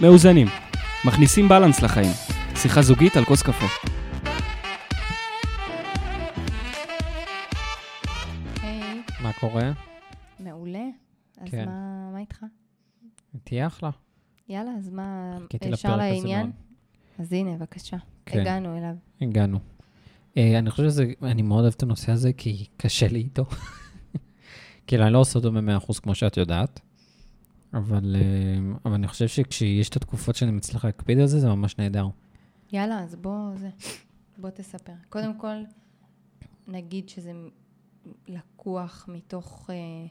מאוזנים. מכניסים בלנס לחיים. שיחה זוגית על כוס קפה. היי, מה קורה? מעולה. אז כן. מה, מה איתך? תהיה אחלה. יאללה, אז מה, ישר לפרק הזה לעניין? אז הנה, בבקשה. כן. הגענו אליו. הגענו. אה, אני חושב שזה, אני מאוד אוהב את הנושא הזה, כי קשה לי איתו. כאילו, אני לא עושה אותו ב-100% כמו שאת יודעת, אבל, אה, אבל אני חושב שכשיש את התקופות שאני מצליח להקפיד על זה, זה ממש נהדר. יאללה, אז בוא, זה, בוא תספר. קודם כל, נגיד שזה לקוח מתוך אה,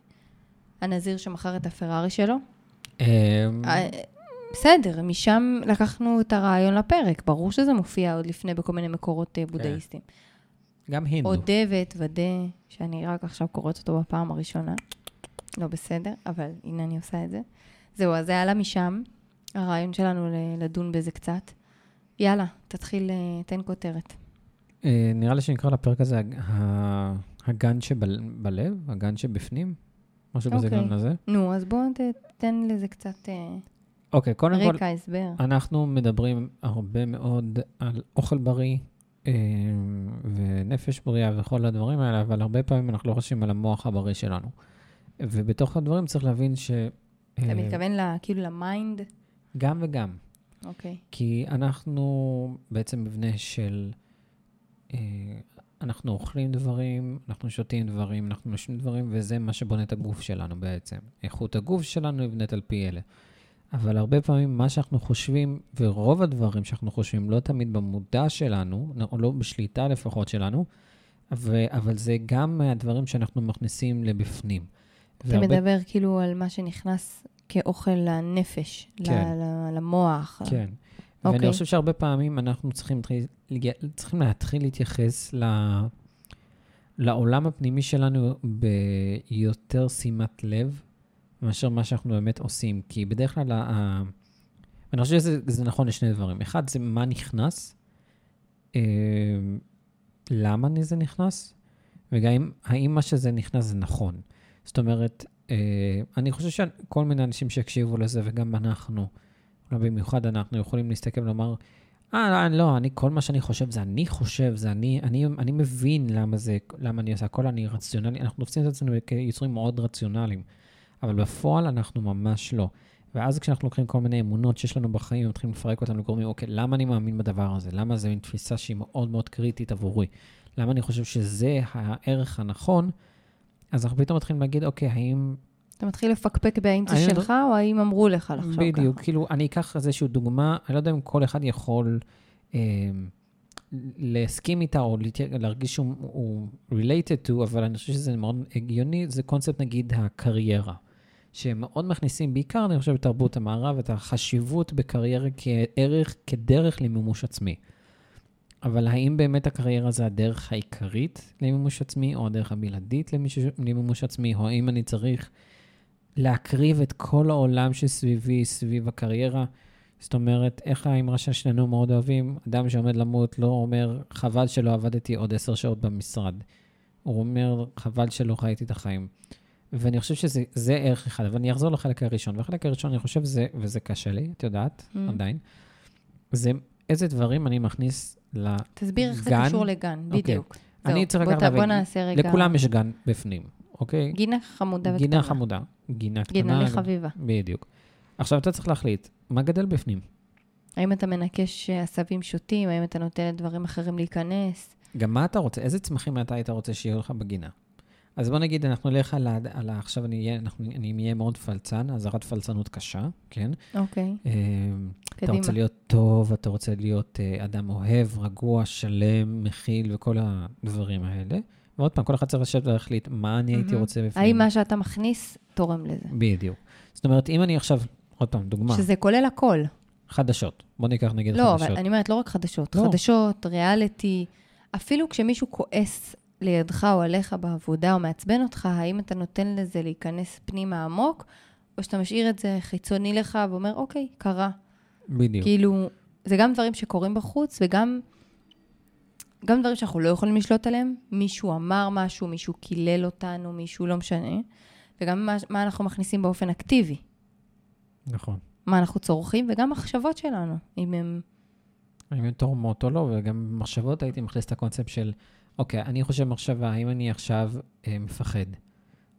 הנזיר שמכר את הפרארי שלו. אה, אה, בסדר, משם לקחנו את הרעיון לפרק. ברור שזה מופיע עוד לפני בכל מיני מקורות אה, בודהיסטיים. גם הינדו. אודה ואתוודה, שאני רק עכשיו קוראת אותו בפעם הראשונה. לא בסדר, אבל הנה אני עושה את זה. זהו, אז זה עלה משם, הרעיון שלנו לדון בזה קצת. יאללה, תתחיל, אה, תן כותרת. אה, נראה לי שנקרא לפרק הזה הגן שבלב, הגן שבפנים, משהו אוקיי. בסגנון הזה. נו, אז בוא ת, תן לזה קצת אה, אוקיי, קודם כל, רקע, הסבר. אנחנו מדברים הרבה מאוד על אוכל בריא ונפש בריאה וכל הדברים האלה, אבל הרבה פעמים אנחנו לא חושבים על המוח הבריא שלנו. ובתוך הדברים צריך להבין ש... אתה אה, מתכוון ל- כאילו ל mind? גם וגם. אוקיי. כי אנחנו בעצם מבנה של... אה, אנחנו אוכלים דברים, אנחנו שותים דברים, אנחנו נושמים דברים, וזה מה שבונה את הגוף שלנו בעצם. איכות הגוף שלנו נבנית על פי אלה. אבל הרבה פעמים מה שאנחנו חושבים, ורוב הדברים שאנחנו חושבים, לא תמיד במודע שלנו, או לא בשליטה לפחות שלנו, ו- אבל זה גם מהדברים שאנחנו מכניסים לבפנים. אתה והרבה- מדבר כאילו על מה שנכנס כאוכל לנפש, כן. למוח. כן. ואני אוקיי. חושב שהרבה פעמים אנחנו צריכים, צריכים להתחיל להתייחס ל... לעולם הפנימי שלנו ביותר שימת לב מאשר מה שאנחנו באמת עושים. כי בדרך כלל, ה... ואני חושב שזה זה נכון לשני דברים. אחד, זה מה נכנס, אה, למה זה נכנס, וגם האם מה שזה נכנס זה נכון. זאת אומרת, אה, אני חושב שכל מיני אנשים שיקשיבו לזה, וגם אנחנו, אולי במיוחד אנחנו יכולים להסתכל ולומר, אה, לא, לא, אני, כל מה שאני חושב זה אני חושב, זה אני, אני, אני מבין למה זה, למה אני עושה, הכל אני רציונלי, אנחנו תופסים את עצמנו כיצורים מאוד רציונליים, אבל בפועל אנחנו ממש לא. ואז כשאנחנו לוקחים כל מיני אמונות שיש לנו בחיים, מתחילים לפרק אותם לגורמים, אוקיי, למה אני מאמין בדבר הזה? למה זה מין תפיסה שהיא מאוד מאוד קריטית עבורי? למה אני חושב שזה הערך הנכון? אז אנחנו פתאום מתחילים להגיד, אוקיי, האם אתה מתחיל לפקפק בהאם זה אני לא- שלך, או האם אמרו לך לחשוב ככה. בדיוק, כאילו, אני אקח איזושהי דוגמה, אני לא יודע אם כל אחד יכול אה, להסכים איתה או להרגיש שהוא הוא related to, אבל אני חושב שזה מאוד הגיוני, זה קונספט, נגיד, הקריירה. שהם מאוד מכניסים, בעיקר, אני חושב, בתרבות המערב, את החשיבות בקריירה כערך, כדרך למימוש עצמי. אבל האם באמת הקריירה זה הדרך העיקרית למימוש עצמי, או הדרך הבלעדית למיש- למימוש עצמי, או האם אני צריך להקריב את כל העולם שסביבי, סביב הקריירה. זאת אומרת, איך האמרה ששנינו מאוד אוהבים, אדם שעומד למות לא אומר, חבל שלא עבדתי עוד עשר שעות במשרד. הוא אומר, חבל שלא חייתי את החיים. ואני חושב שזה זה ערך אחד, אבל אני אחזור לחלק הראשון. והחלק הראשון, אני חושב, זה, וזה קשה לי, את יודעת, Mm. עדיין, זה איזה דברים אני מכניס ל... תסביר איך זה? קשור לגן, אוקיי. בדיוק. אני זהו, צריך לקחת בוא נעשה רגע... לכולם יש גן בפנים, אוקיי? גינה חמודה וקטנה. גינה חמודה. גינה קטנה. גינה לחביבה. בדיוק. עכשיו אתה צריך להחליט, מה גדל בפנים? האם אתה מנקש אה, עשבים שוטים? האם אתה נותן לדברים אחרים להיכנס? גם מה אתה רוצה? איזה צמחים אתה היית רוצה שיהיו לך בגינה? אז בוא נגיד, אנחנו נלך על ה... על ה עכשיו אני אהיה, אנחנו, אני אהיה מאוד פלצן, אזהרת פלצנות קשה, כן? אוקיי, אה, אתה קדימה. רוצה להיות טוב, אתה רוצה להיות אה, אדם אוהב, רגוע, שלם, מכיל וכל הדברים האלה. ועוד פעם, כל אחד צריך לשבת ולהחליט מה אני הייתי. רוצה בפנים. האם מה שאתה מכניס תורם לזה? בדיוק. זאת אומרת, אם אני עכשיו, עוד פעם, דוגמה, שזה כולל הכל. חדשות. בוא ניקח נגיד לא, חדשות. אבל אני אומרת, לא רק חדשות. לא. חדשות, ריאליטי. אפילו כשמישהו כועס לידך או עליך בעבודה או מעצבן אותך, האם אתה נותן לזה להיכנס פנימה עמוק, או שאתה משאיר את זה חיצוני לך ואומר, אוקיי, קרה. בדיוק. כאילו, זה גם דברים שקורים בחוץ, וגם גם דברים שאנחנו לא יכולים לשלוט עליהם. מישהו אמר משהו, מישהו קילל אותנו, מישהו לא משנה. וגם מה, מה אנחנו מכניסים באופן אקטיבי. נכון. מה אנחנו צורכים, וגם מחשבות שלנו, אם הם... האם הן תורמות או לא, וגם במחשבות הייתי מכניס את הקונספט של, אוקיי, אני חושב מחשבה, האם אני עכשיו אה, מפחד?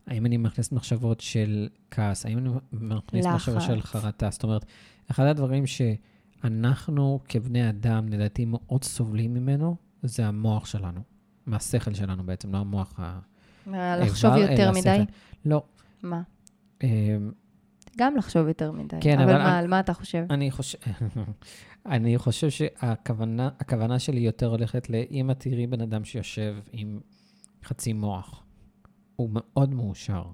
האם אני מכניס מחשבות של כעס? האם אני מכניס לחץ. מחשבות של חרטה? זאת אומרת, אחד הדברים שאנחנו כבני אדם, לדעתי, מאוד סובלים ממנו, זה המוח שלנו. מהשכל שלנו בעצם, לא המוח ה... לחשוב יותר מדי. השכל. לא. מה? גם לחשוב יותר מדי. כן, אבל אבל מה, אני- על מה אתה חושב? אני חושב, אני חושב שהכוונה הכוונה שלי יותר הולכת ל... אם את תראי בן אדם שיושב עם חצי מוח, הוא מאוד מאושר.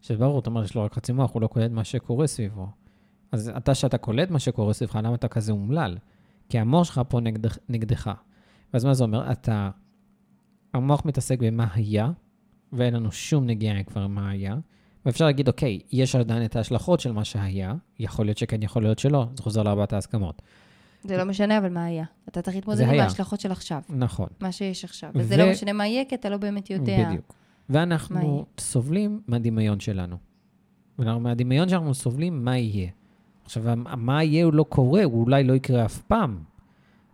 שברור, אתה אומר, יש לו רק חצי מוח, הוא לא קולט מה שקורה סביבו. אז אתה, שאתה קולט מה שקורה סביבך, למה אתה כזה אומלל? כי המוח שלך פה נגדך. נגדך. ואז מה זה אומר? אתה... המוח מתעסק במה היה, ואין לנו שום נגיעה כבר מה היה. ואפשר להגיד, אוקיי, יש עדיין את ההשלכות של מה שהיה, יכול להיות שכן, יכול להיות שלא, זה חוזר לארבעת ההסכמות. זה לא משנה, אבל מה היה? אתה צריך להתמודד עם. ההשלכות של עכשיו, נכון, מה שיש עכשיו. ו- וזה לא משנה מה יהיה, כי אתה לא באמת יודע. בדיוק. ואנחנו סובלים מהדמיון שלנו. ומהדמיון שאנחנו סובלים, מה יהיה. עכשיו, מה יהיה הוא לא קורה, הוא אולי לא יקרה אף פעם.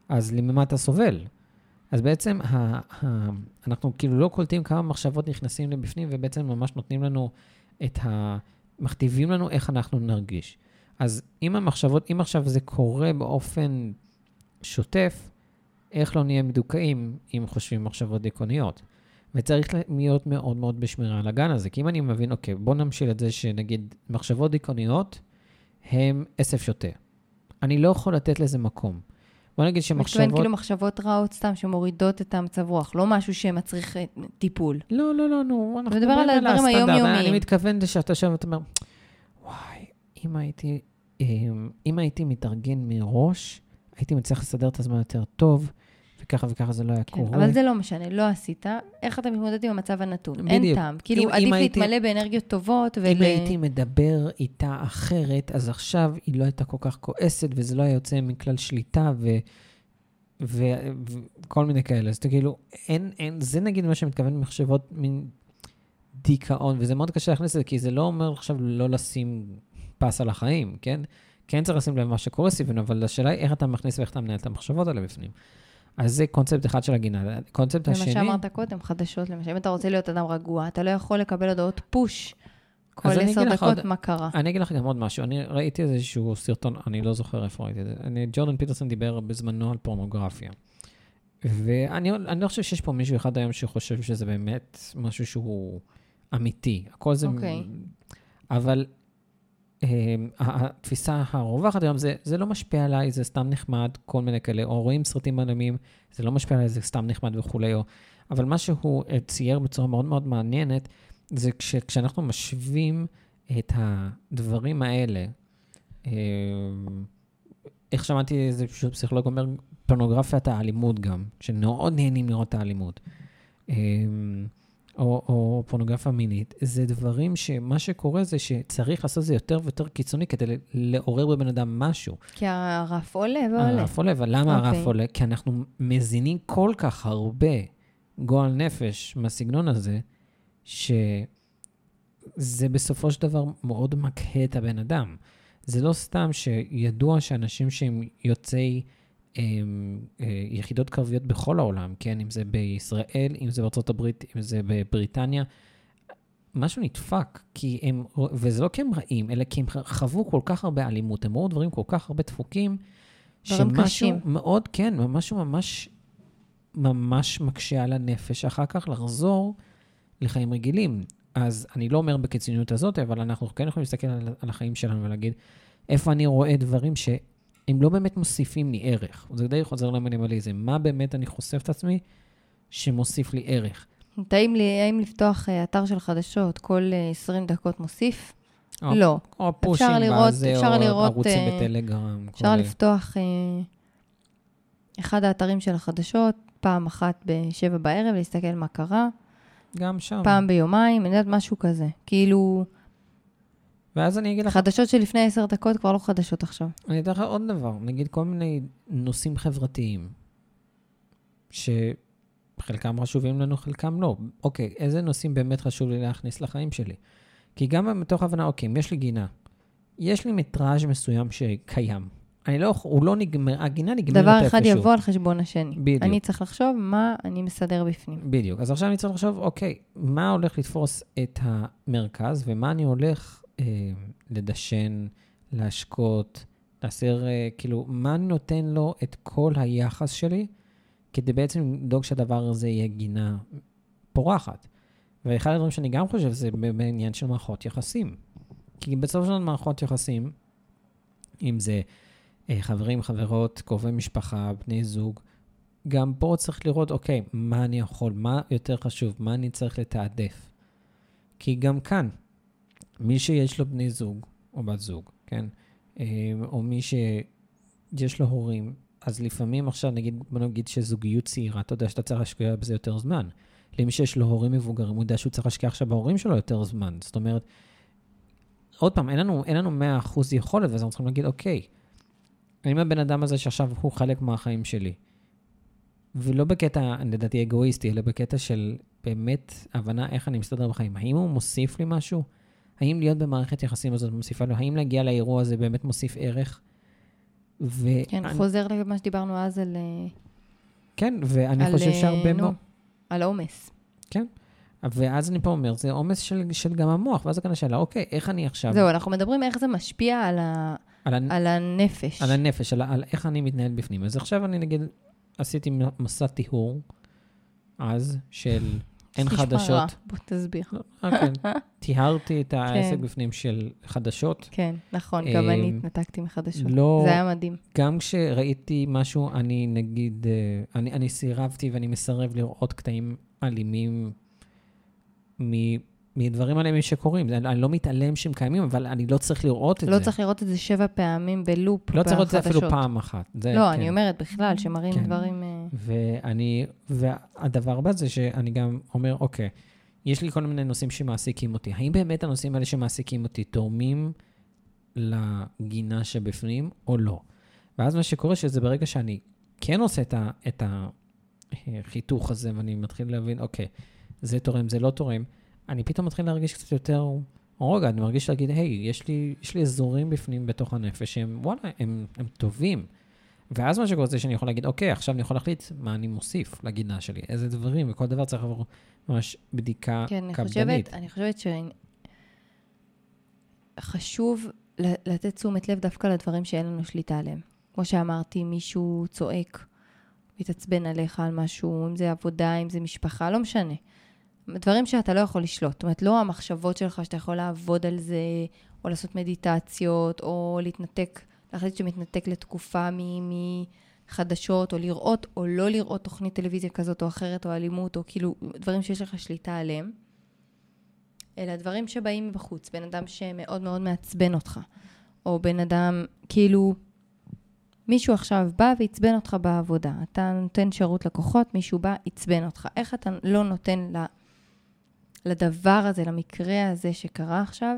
אז ממה אתה סובל? אז בעצם ה, ה, אנחנו כאילו לא קולטים כמה מחשבות נכנסים לבפנים, ובעצם ממש נותנים לנו את ה... מכתיבים לנו איך אנחנו נרגיש. אז אם המחשבות, אם עכשיו זה קורה באופן שוטף, איך לא נהיה מדוכאים אם חושבים מחשבות דיכאוניות? וצריך להיות מאוד מאוד בשמירה על הגן הזה. כי אם אני מבין, אוקיי, בוא נמשיל את זה שנגיד מחשבות דיכאוניות הם עשב שוטה. אני לא יכול לתת לזה מקום. בוא נגיד מתכוון שמחשבות... כאילו מחשבות רעות סתם שמורידות את המצב רוח, לא משהו שמצריך אה, טיפול. לא, לא, לא, נו, אנחנו מדבר על מדברים הדברים. היומיומיים. אני מתכוון שאתה יושב ואתה אומר, וואי, אם הייתי, אמ, אם הייתי מתארגן מראש, הייתי מצליח לסדר את הזמן יותר טוב, וככה וככה זה לא היה כן, קורה. אבל זה לא משנה, לא עשית. איך אתה מתמודד עם המצב הנתון? אין בדיוק. טעם. כאילו, אם- אם עדיף הייתי- להתמלא באנרגיות טובות ול... אם הייתי מדבר איתה אחרת, אז עכשיו היא לא הייתה כל כך כועסת, וזה לא היה יוצא מכלל שליטה, ו... ו- וכל מיני כאלה. אז אתה כאילו, אין, אין, זה נגיד מה שמתכוון במחשבות מין דיכאון, וזה מאוד קשה להכניס את זה, כי זה לא אומר עכשיו לא לשים פס על החיים, כן? כן צריך לשים לב מה שקורה סביבנו, אבל השאלה היא איך אתה מכניס ואיך אתה מנהל את המחשבות האלה בפנים. אז זה קונספט אחד של הגינה. קונספט זה מה השני... שאמרת קודם, חדשות למשל. אם אתה רוצה להיות אדם רגוע, אתה לא יכול לקבל הודעות פוש כל עשר דקות עוד- מה קרה. אני אגיד לך גם עוד משהו, אני ראיתי איזשהו סרטון, אני לא זוכר איפה ראיתי את זה. אני, ג'ורדן פיטרסון דיבר בזמנו על פורנוגרפיה. ואני אני לא חושב שיש פה מישהו אחד היום שחושב שזה באמת משהו שהוא אמיתי. הכל זה... אוקיי. אבל התפיסה הרווחת היום זה, זה לא משפיע עליי, זה סתם נחמד, כל מיני כאלה, או רואים סרטים עלמים, זה לא משפיע עליי, זה סתם נחמד וכולי. או... אבל מה שהוא אה, צייר בצורה מאוד מאוד מעניינת, זה כש, כשאנחנו משווים את הדברים האלה, אה, איך שמעתי איזה פשוט פסיכולוג אומר, פורנוגרפיית האלימות גם, שמאוד נהנים לראות את האלימות. או, או פורנוגרפיה מינית, זה דברים שמה שקורה זה שצריך לעשות זה יותר ויותר קיצוני כדי לעורר בבן אדם משהו. כי הרף עולה ועולה. הרף עולה, אבל למה אוקיי. הרף עולה? כי אנחנו מזינים כל כך הרבה גועל נפש מהסגנון הזה, שזה בסופו של דבר מאוד מקהה את הבן אדם. זה לא סתם שידוע שאנשים שהם יוצאי יחידות קרביות בכל העולם, כן? אם זה בישראל, אם זה בארצות הברית, אם זה בבריטניה, משהו נדפק, כי הם, וזה לא כי הם רעים, אלא כי הם חוו כל כך הרבה אלימות, הם ראו דברים כל כך הרבה דפוקים, שמשהו קשים. מאוד, כן, משהו ממש, ממש מקשה על הנפש אחר כך לחזור לחיים רגילים. אז אני לא אומר בקיצוניות הזאת, אבל אנחנו כן יכולים להסתכל על, על החיים שלנו ולהגיד, איפה אני רואה דברים שהם לא באמת מוסיפים לי ערך. זה די חוזר למינימליזם. מה באמת אני חושף את עצמי שמוסיף לי ערך? האם, לי, האם לפתוח אה, אתר של חדשות כל אה, 20 דקות מוסיף? או- לא. או פושים לראות- בזה, אפשר או לראות, ערוצים אה, בטלגרם. אפשר כל- לפתוח אה, אחד האתרים של החדשות, פעם אחת בשבע בערב, להסתכל מה קרה, גם שם. פעם ביומיים, אני יודעת, משהו כזה. כאילו, ואז אני אגיד לך, חדשות שלפני עשר דקות כבר לא חדשות עכשיו. אני אתן לך עוד דבר, נגיד כל מיני נושאים חברתיים, שחלקם חשובים לנו, חלקם לא. אוקיי, איזה נושאים באמת חשוב לי להכניס לחיים שלי? כי גם מתוך הבנה, אוקיי, אם יש לי גינה, יש לי מטראז' מסוים שקיים. אני לא, הוא לא נגמר, הגינה נגמרת דבר איפשהו. אחד יבוא על חשבון השני. בדיוק. אני צריך לחשוב מה אני מסדר בפנים. בדיוק. אז עכשיו אני צריך לחשוב, אוקיי, מה הולך לתפוס את המרכז, ומה אני הולך לדשן, להשקות, להסיר, אה, כאילו, מה נותן לו את כל היחס שלי, כדי בעצם לדאוג שהדבר הזה יהיה גינה פורחת. ואחד הדברים שאני גם חושב זה בעניין של מערכות יחסים. כי בסופו של דבר מערכות יחסים, אם זה אה, חברים, חברות, קרובי משפחה, בני זוג, גם פה צריך לראות, אוקיי, מה אני יכול, מה יותר חשוב, מה אני צריך לתעדף. כי גם כאן, מי שיש לו בני זוג או בת זוג, כן? אה, או מי שיש לו הורים, אז לפעמים עכשיו, נגיד, בוא נגיד שזוגיות צעירה, אתה יודע שאתה צריך להשקיע בזה יותר זמן. למי שיש לו הורים מבוגרים, הוא יודע שהוא צריך להשקיע עכשיו בהורים שלו יותר זמן. זאת אומרת, עוד פעם, אין לנו, אין לנו 100% יכולת, ואז אנחנו צריכים להגיד, אוקיי, האם הבן אדם הזה שעכשיו הוא חלק מהחיים שלי, ולא בקטע, לדעתי, אגואיסטי, אלא בקטע של באמת הבנה איך אני מסתדר בחיים. האם הוא מוסיף לי משהו? האם להיות במערכת יחסים הזאת מוסיפה לו? האם להגיע לאירוע הזה באמת מוסיף ערך? ו... כן, אני, חוזר למה שדיברנו אז על... אה, כן, ואני על, חושב אה, שהרבה נו, מאוד... על עומס. ואז אני פה אומר, זה עומס של, של גם המוח, ואז כאן השאלה, אוקיי, איך אני עכשיו... זהו, אנחנו מדברים איך זה משפיע על, ה... על, ה... על הנפש. על הנפש, על, על איך אני מתנהל בפנים. אז עכשיו אני נגיד, עשיתי מסע טיהור, אז, של אין חדשות. בוא תסביר. אוקיי, טיהרתי את העסק כן. בפנים של חדשות. כן, נכון, גם אני אמ, התנתקתי מחדשות. לא- זה היה מדהים. גם כשראיתי משהו, אני נגיד, אה, אני, אני סירבתי ואני מסרב לראות קטעים אלימים מ, מדברים אלימים שקורים. אני, אני לא מתעלם שהם קיימים, אבל אני לא צריך לראות את לא זה. צריך לראות את זה שבע פעמים בלופ לא צריך לראות את זה אפילו בחדשות. פעם אחת. זה, לא, כן. אני אומרת בכלל, שמראים כן. דברים... אה, ואני, והדבר הבא זה שאני גם אומר, אוקיי, יש לי כל מיני נושאים שמעסיקים אותי. האם באמת הנושאים האלה שמעסיקים אותי תורמים לגינה שבפנים או לא? ואז מה שקורה שזה ברגע שאני כן עושה את, ה, את החיתוך הזה, ואני מתחיל להבין, אוקיי, זה תורם, זה לא תורם, אני פתאום מתחיל להרגיש קצת יותר רוגע, אני מרגיש להגיד, היי, יש לי, יש לי אזורים בפנים בתוך הנפש שהם, וואלה, הם, הם טובים. ואז מה שקורה זה שאני יכול להגיד, אוקיי, עכשיו אני יכול להחליט מה אני מוסיף לגינה שלי, איזה דברים, וכל דבר צריך לעבור ממש בדיקה כן, אני קפדנית. חושבת, אני חושבת שחשוב לתת תשומת לב דווקא לדברים שאין לנו שליטה עליהם. כמו שאמרתי, מישהו צועק, מתעצבן עליך על משהו, אם זה עבודה, אם זה משפחה, לא משנה. דברים שאתה לא יכול לשלוט. זאת אומרת, לא המחשבות שלך שאתה יכול לעבוד על זה, או לעשות מדיטציות, או להתנתק, להחליט שמתנתק לתקופה מחדשות, או לראות או לא לראות תוכנית טלוויזיה כזאת או אחרת, או אלימות, או כאילו דברים שיש לך שליטה עליהם. אלא דברים שבאים מבחוץ. בן אדם שמאוד מאוד מעצבן אותך, או בן אדם, כאילו, מישהו עכשיו בא ועצבן אותך בעבודה. אתה נותן שירות לקוחות, מישהו בא, עצבן אותך. איך אתה לא נותן לדבר הזה, למקרה הזה שקרה עכשיו,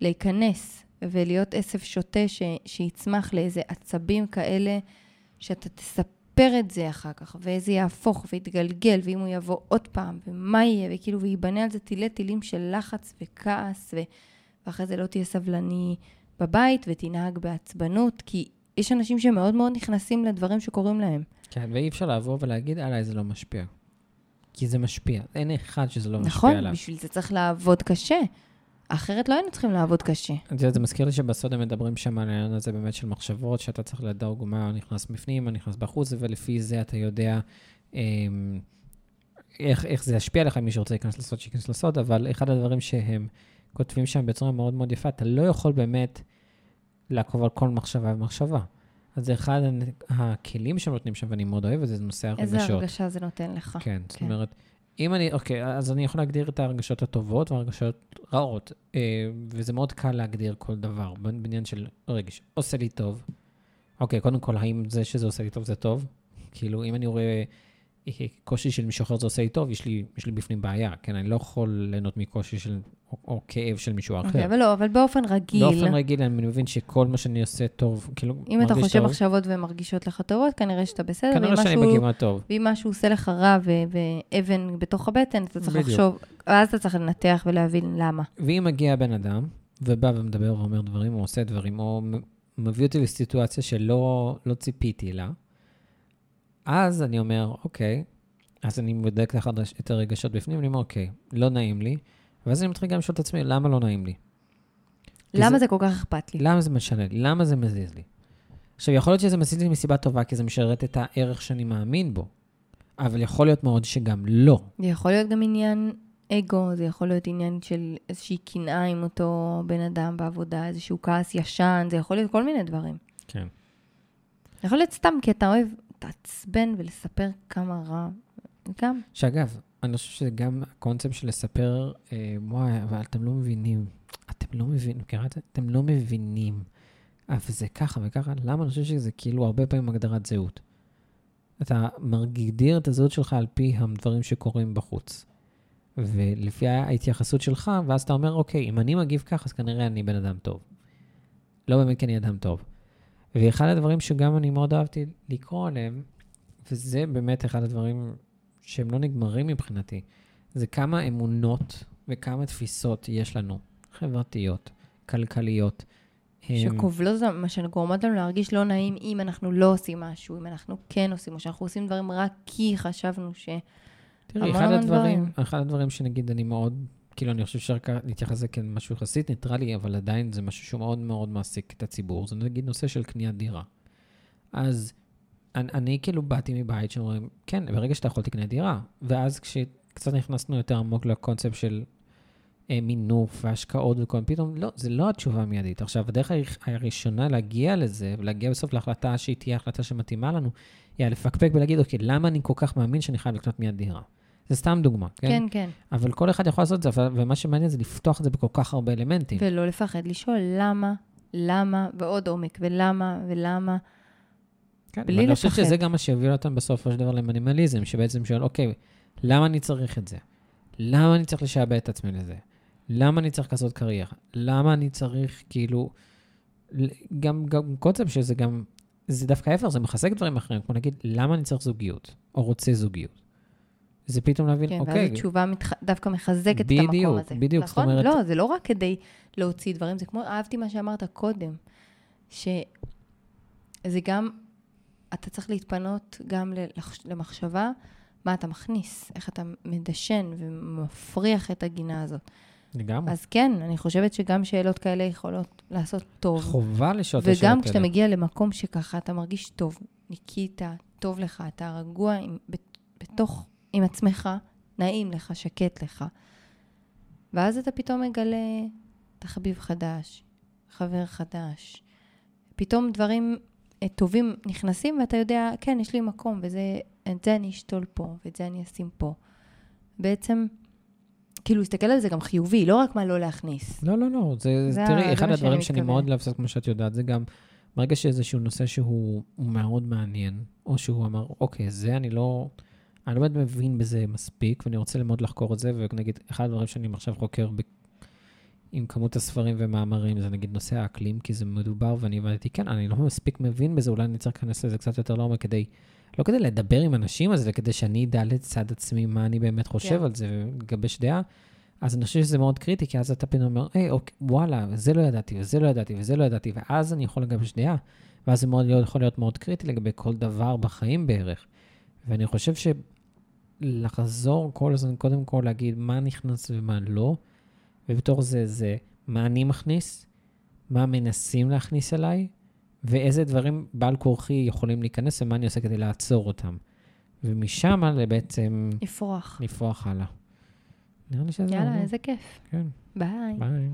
להיכנס ולהיות עשב שוטה ש, שיצמח לאיזה עצבים כאלה, שאתה תספר את זה אחר כך, וזה יהפוך ויתגלגל, ואם הוא יבוא עוד פעם, ומה יהיה, וכאילו, וייבנה על זה תילי תילים של לחץ וכעס, ו... ואחרי זה לא תהיה סבלני בבית, ותנהג בעצבנות, כי יש אנשים שמאוד מאוד נכנסים לדברים שקורים להם. כן, ואי אפשר לבוא ולהגיד, עליי זה לא משפיע. כי זה משפיע. אין אחד שזה לא משפיע נכון? עליו. בשביל זה צריך לעבוד קשה. אחרת לא היינו צריכים לעבוד קשה. את יודעת, זה מזכיר לי שבסוד הם מדברים שם על העניין הזה באמת של מחשבות, שאתה צריך לדאוג מה נכנס בפנים, מה נכנס בחוץ, ולפי זה אתה יודע אמ, איך, איך זה ישפיע עליך, מי שרוצה להיכנס לסוד, שייכנס לסוד, אבל אחד הדברים שהם כותבים שם בצורה מאוד מאוד יפה, אתה לא יכול באמת לעקוב על כל מחשבה ומחשבה. אז זה אחד הכלים שהם נותנים שם, ואני מאוד אוהב את זה, זה נושא הרגשות. איזה הרגשה זה נותן לך. כן, זאת כן. אומרת, אם אני, אוקיי, אז אני יכול להגדיר את הרגשות הטובות והרגשות רעות, אה, וזה מאוד קל להגדיר כל דבר, בעניין של רגש, עושה לי טוב. אוקיי, קודם כל, האם זה שזה עושה לי טוב זה טוב? כאילו, אם אני רואה אה, קושי של מישהו אחר זה עושה לי טוב, יש לי, יש לי בפנים בעיה, כן? אני לא יכול ליהנות מקושי של, או, או כאב של מישהו אחר. אוקיי, אבל לא, אבל באופן רגיל, באופן רגיל אני מבין שכל מה שאני עושה טוב, כאילו, אם אתה מרגיש חושב טוב, מחשבות ומרגישות לך טובות, כנראה שאתה בסדר. כנראה שאני בכיוון טוב. ואם משהו עושה לך רע ו- ואבן בתוך הבטן, אתה צריך בדיוק. לחשוב, ואז אתה צריך לנתח ולהבין למה. ואם מגיע בן אדם, ובא ומדבר ואומר דברים, או עושה דברים, או מביא אותי לסיטואציה שלא לא ציפיתי לה, אז אני אומר, אוקיי, אז אני בודק את החדש- את הרגשות בפנים, אני אומר, אוקיי, לא נעים לי, ואז אני מתחיל גם לשאול את עצמי, למה לא נעים לי? למה זה- זה כל כך אכפת לי? למה זה משנה לי? למה זה מזיז לי? עכשיו, יכול להיות שזה מזיז לי מסיבה טובה, כי זה משרת את הערך שאני מאמין בו, אבל יכול להיות מאוד שגם לא. זה יכול להיות גם עניין אגו, זה יכול להיות עניין של איזושהי קנאה עם אותו בן אדם בעבודה, איזשהו כעס ישן, זה יכול להיות כל מיני דברים. כן. יכול להיות סתם כי אתה אוהב להתעצבן ולספר כמה רע. גם. שאגב, אני חושב שזה גם הקונספט של לספר, אה, וואי, אבל אתם לא מבינים. אתם לא מבינים, מכירה את זה? אתם לא מבינים. אה, וזה ככה וככה. למה? אני חושב שזה כאילו הרבה פעמים הגדרת זהות. אתה מגדיר את הזהות שלך על פי הדברים שקורים בחוץ. ולפי ההתייחסות שלך, ואז אתה אומר, אוקיי, אם אני מגיב ככה, אז כנראה אני בן אדם טוב. לא באמת כי אני אדם טוב. ואחד הדברים שגם אני מאוד אהבתי לקרוא עליהם, וזה באמת אחד הדברים שהם לא נגמרים מבחינתי, זה כמה אמונות וכמה תפיסות יש לנו, חברתיות, כלכליות. שכובלות, מה שגורמות לנו להרגיש לא נעים אם אנחנו לא עושים משהו, אם אנחנו כן עושים, או שאנחנו עושים דברים רק כי חשבנו ש... תראי, אחד הדברים, דברים. אחד הדברים שנגיד אני מאוד, כאילו, אני חושב שאפשר להתייחס לזה כמשהו יחסית ניטרלי, אבל עדיין זה משהו שהוא מאוד מאוד מעסיק את הציבור. זה נגיד נושא של קניית דירה. אז אני, אני כאילו באתי מבית שאומרים, כן, ברגע שאתה יכול תקנה דירה. ואז כשקצת נכנסנו יותר עמוק לקונספט של אה, מינוף והשקעות וכל, פתאום, לא, זה לא התשובה המיידית. עכשיו, הדרך הראש- הראשונה להגיע לזה, ולהגיע בסוף להחלטה שהיא תהיה החלטה שמתאימה לנו, היא לפקפק ולהגיד, אוקיי, למה אני כל כך מאמין שאני חייב לקנות מיד דירה? זה סתם דוגמה, כן? כן, כן. אבל כל אחד יכול לעשות את זה, ומה שמעניין זה לפתוח את זה בכל כך הרבה אלמנטים. ולא לפחד לשאול למה, למה, ועוד עומק, ולמה, ולמה. כן, בלי ואני חושב לפחד. שזה גם מה שהביא אותם בסופו של דבר למינימליזם, שבעצם שואל, אוקיי, למה אני צריך את זה? למה אני צריך לשעבד את עצמי לזה? למה אני צריך לעשות קריירה? למה אני צריך, כאילו, גם, גם קונספט שזה גם, זה דווקא ההפך, זה מחזק דברים אחרים, כמו נגיד, למה אני צריך זוגיות, או רוצה זוגיות? זה פתאום להבין, כן, אוקיי, ואז התשובה מתח... דווקא מחזקת את בדיוק, המקום הזה. בדיוק, זאת נכון? אומרת- לא, זה לא רק כדי להוציא דברים, זה כמו, אהבתי מה שאמרת קודם, שזה גם, אתה צריך להתפנות גם למחשבה, מה אתה מכניס, איך אתה מדשן ומפריח את הגינה הזאת. לגמרי. אז כן, אני חושבת שגם שאלות כאלה יכולות לעשות טוב. חובה לשאול את השאלות וגם האלה. כשאתה מגיע למקום שככה, אתה מרגיש טוב, ניקית, טוב לך, אתה רגוע עם, בת- בתוך, עם עצמך, נעים לך, שקט לך. ואז אתה פתאום מגלה תחביב חדש, חבר חדש. פתאום דברים אה, טובים נכנסים, ואתה יודע, כן, יש לי מקום, וזה, את זה אני אשתול פה, ואת זה אני אשים פה. בעצם, כאילו, להסתכל על זה גם חיובי, לא רק מה לא להכניס. לא, לא, לא. זה, זה תראי, זה אחד מה שאני הדברים שאני מאוד אוהב, כמו שאת יודעת, זה גם, ברגע שאיזשהו נושא שהוא הוא מאוד מעניין, או שהוא אמר, אוקיי, זה אני לא, אני לא באמת מבין בזה מספיק, ואני רוצה ללמוד לחקור את זה, ונגיד, אחד הדברים שאני עכשיו חוקר ב, עם כמות הספרים ומאמרים, זה נגיד נושא האקלים, כי זה מדובר, ואני הבנתי, כן, אני לא מספיק מבין בזה, אולי אני צריך להיכנס לזה קצת יותר לעומק כדי, לא כדי לדבר עם אנשים על זה, כדי שאני אדע לצד עצמי מה אני באמת חושב כן. על זה, ולגבש דעה. אז אני חושב שזה מאוד קריטי, כי אז אתה פתאום אומר, היי, אוקיי, וואלה, זה לא ידעתי, וזה לא ידעתי, וזה לא ידעתי, ואז אני יכול לגבש דעה, ואז זה מאוד, יכול להיות מאוד קריטי לגבי כל דבר בחיים בערך. ואני חושב שלחזור כל הזמן, קודם כל להגיד מה נכנס ומה לא, ובתור זה, זה מה אני מכניס, מה מנסים להכניס אליי, ואיזה דברים בעל כורחי יכולים להיכנס, ומה אני עושה כדי לעצור אותם. ומשם בעצם לפרוח. לפרוח הלאה. נראה לי שזה... יאללה. איזה כיף. כן, ביי. ביי.